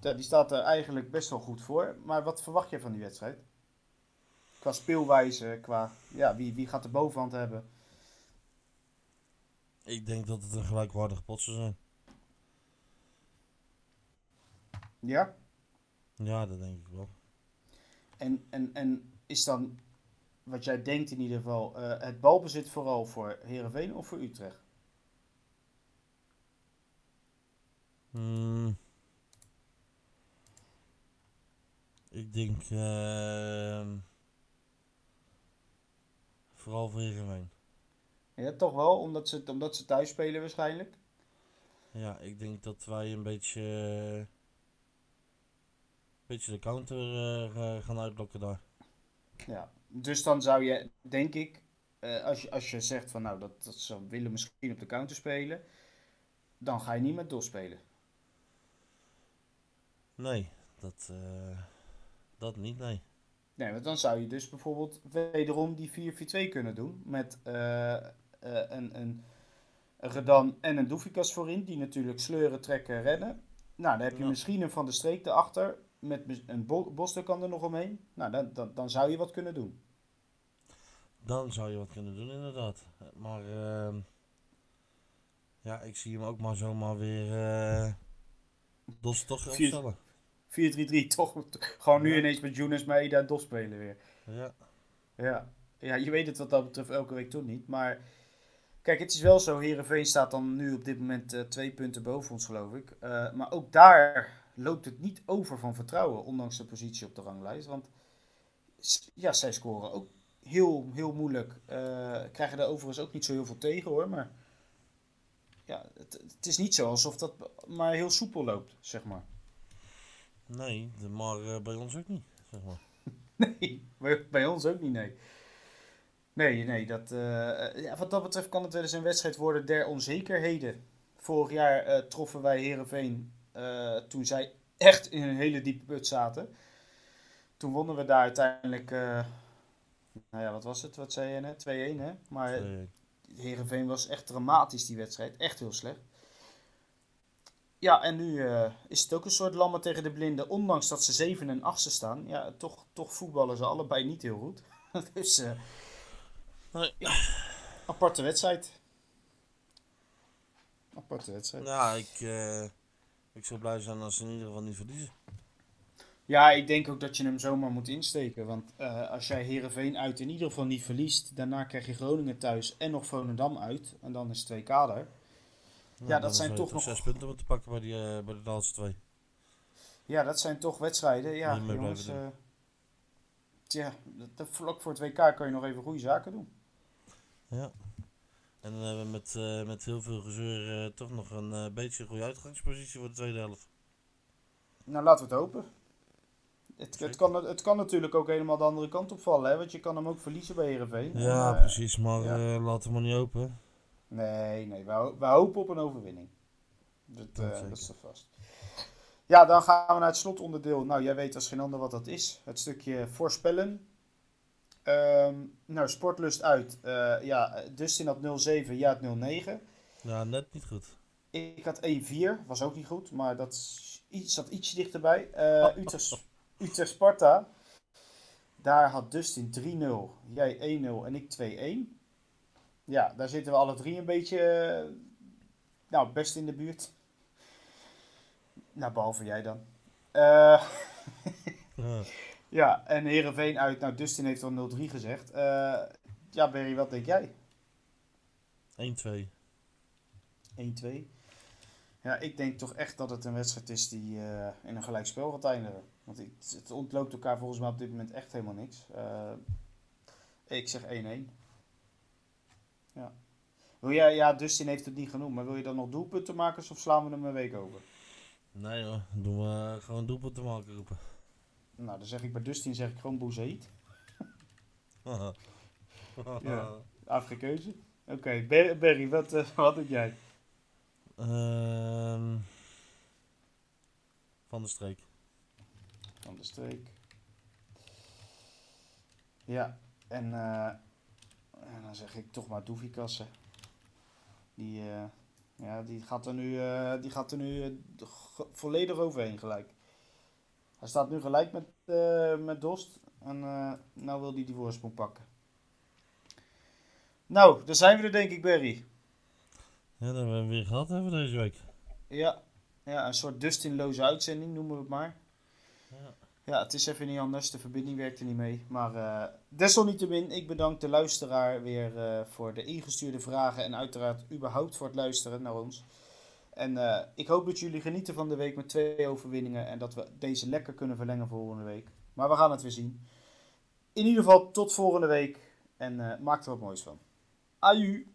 die staat er eigenlijk best wel goed voor. Maar wat verwacht jij van die wedstrijd? Qua speelwijze, qua ja, wie, wie gaat de bovenhand hebben? Ik denk dat het een gelijkwaardige pot zou zijn. Ja? Ja, dat denk ik wel. En, en, en is dan, wat jij denkt in ieder geval, eh, het balbezit vooral voor Heerenveen of voor Utrecht? Hmm. Ik denk ehm vooral voor Heerenveen. Ja, toch wel, omdat ze, omdat ze thuis spelen waarschijnlijk. Ja, ik denk dat wij een beetje, beetje de counter eh, ga- gaan uitlokken daar. Ja, dus dan zou je, denk ik, eh, als, je, als je zegt van nou, dat, dat ze willen misschien op de counter spelen, dan ga je niet met DOS spelen. Nee, dat, eh, dat niet, nee. Nee, want dan zou je dus bijvoorbeeld wederom die 4-4-2 kunnen doen. Met eh, eh, een, een, een Redan en een Doefikas voorin. Die natuurlijk sleuren, trekken, rennen. Nou, dan heb je Ja. misschien een Van de Streek erachter. Met een Bo Boston kan er nog omheen. Nou, dan, dan, dan zou je wat kunnen doen. Dan zou je wat kunnen doen, inderdaad. Maar ehm, ja, ik zie hem ook maar zomaar weer eh Dos toch opstellen. 4-3-3, toch? Gewoon nu Ja. ineens met Maeda en DOS spelen weer. Ja, Ja. ja, je weet het wat dat betreft elke week toch niet. Maar kijk, het is wel zo. Herenveen staat dan nu op dit moment eh, twee punten boven ons, geloof ik. Eh, maar ook daar loopt het niet over van vertrouwen, ondanks de positie op de ranglijst. Want ja, zij scoren ook heel, heel moeilijk. Eh, krijgen er overigens ook niet zo heel veel tegen hoor. Maar ja, het, het is niet zo alsof dat maar heel soepel loopt, zeg maar. nee, maar eh, bij ons ook niet, zeg maar. Nee, bij, bij ons ook niet, nee. Nee, nee, dat, eh, ja, wat dat betreft kan het wel eens een wedstrijd worden der onzekerheden. Vorig jaar troffen wij Herenveen toen zij echt in een hele diepe put zaten. Toen wonnen we daar uiteindelijk, eh, nou ja, wat was het? Wat zei je net? 2-1 hè? Maar Eh, Herenveen was echt dramatisch die wedstrijd. Echt heel slecht. Ja, en nu eh, is het ook een soort lammen tegen de blinden. Ondanks dat ze 7 en 8 staan. Ja, toch, toch voetballen ze allebei niet heel goed. dus eh, nee. aparte wedstrijd. Aparte wedstrijd. Nou, ik, eh, ik zou blij zijn als ze in ieder geval niet verliezen. Ja, ik denk ook dat je hem zomaar moet insteken. Want eh, als jij Herenveen uit in ieder geval niet verliest. Daarna krijg je Groningen thuis en nog Volendam uit. En dan is het twee kader. Nou, dat dan zijn toch nog- zes punten moeten pakken bij, die, eh, bij de laatste twee. Ja, dat zijn toch wedstrijden. Ja, jongens. eh, tja, dat, dat- vlak voor het WK kan je nog even goede zaken doen. Ja. En dan hebben we met, eh, met heel veel gezeur eh, toch nog een eh, beetje een goede uitgangspositie voor de tweede helft. Nou, laten we het hopen. Het, het, kan, het kan natuurlijk ook helemaal de andere kant opvallen, hè? want je kan hem ook verliezen bij Herenveen. Ja, precies. Maar ja. laten we maar niet open. Nee, nee, we, ho- we hopen op een overwinning. Dat, Ja, dat is toch vast. Ja, dan gaan we naar het slotonderdeel. Nou, jij weet als geen ander wat dat is. Het stukje voorspellen. Ehm, nou, sportlust uit. Eh, ja, Dustin had 0,7, ja, het 0,9. Ja, net niet goed. Ik had 1-4, was ook niet goed, maar dat is iets, zat ietsje dichterbij. Eh Utrecht, Utrecht Sparta. Daar had Dustin 3-0, jij 1-0 en ik 2-1. Ja, daar zitten we alle drie een beetje, eh, nou, best in de buurt. Nou, behalve jij dan. Ja. Ja, en Heerenveen uit. Nou, Dustin heeft al 0-3 gezegd. Eh, ja, Berry, wat denk jij? 1-2. 1-2. Ja, ik denk toch echt dat het een wedstrijd is die eh, in een gelijkspel gaat eindigen. Want ik, het ontloopt elkaar volgens mij op dit moment echt helemaal niks. Eh, ik zeg 1-1. Ja. Wil jij, ja, Dustin heeft het niet genoemd, maar wil je dan nog doelpunten maken of slaan we hem een week over? Nee hoor, doen we gewoon doelpunt te maken roepen. Nou, dan zeg ik bij Dustin zeg ik gewoon Bouzait. Ja. Afrika keuze. Oké, Ber- Berry, wat, eh, wat denk jij? Ehm, van de streek. Van de streek. Ja, en, eh, en dan zeg ik toch maar Doefikassen. Die, eh, ja, die gaat er nu, die gaat er nu volledig overheen gelijk. Hij staat nu gelijk met, eh, met Dost. En eh nou wil hij die voorsprong pakken. Nou, daar zijn we er denk ik, Berry. Ja, dat hebben we weer gehad hebben deze week. Ja, ja een soort Dustinloze uitzending noemen we het maar. Ja. Ja, het is even niet anders. De verbinding werkte niet mee. Maar eh, desalniettemin, ik bedank de luisteraar weer voor de ingestuurde vragen. En uiteraard überhaupt voor het luisteren naar ons. En eh, ik hoop dat jullie genieten van de week met twee overwinningen. En dat we deze lekker kunnen verlengen volgende week. Maar we gaan het weer zien. In ieder geval tot volgende week. En eh, maak er wat moois van. Aju!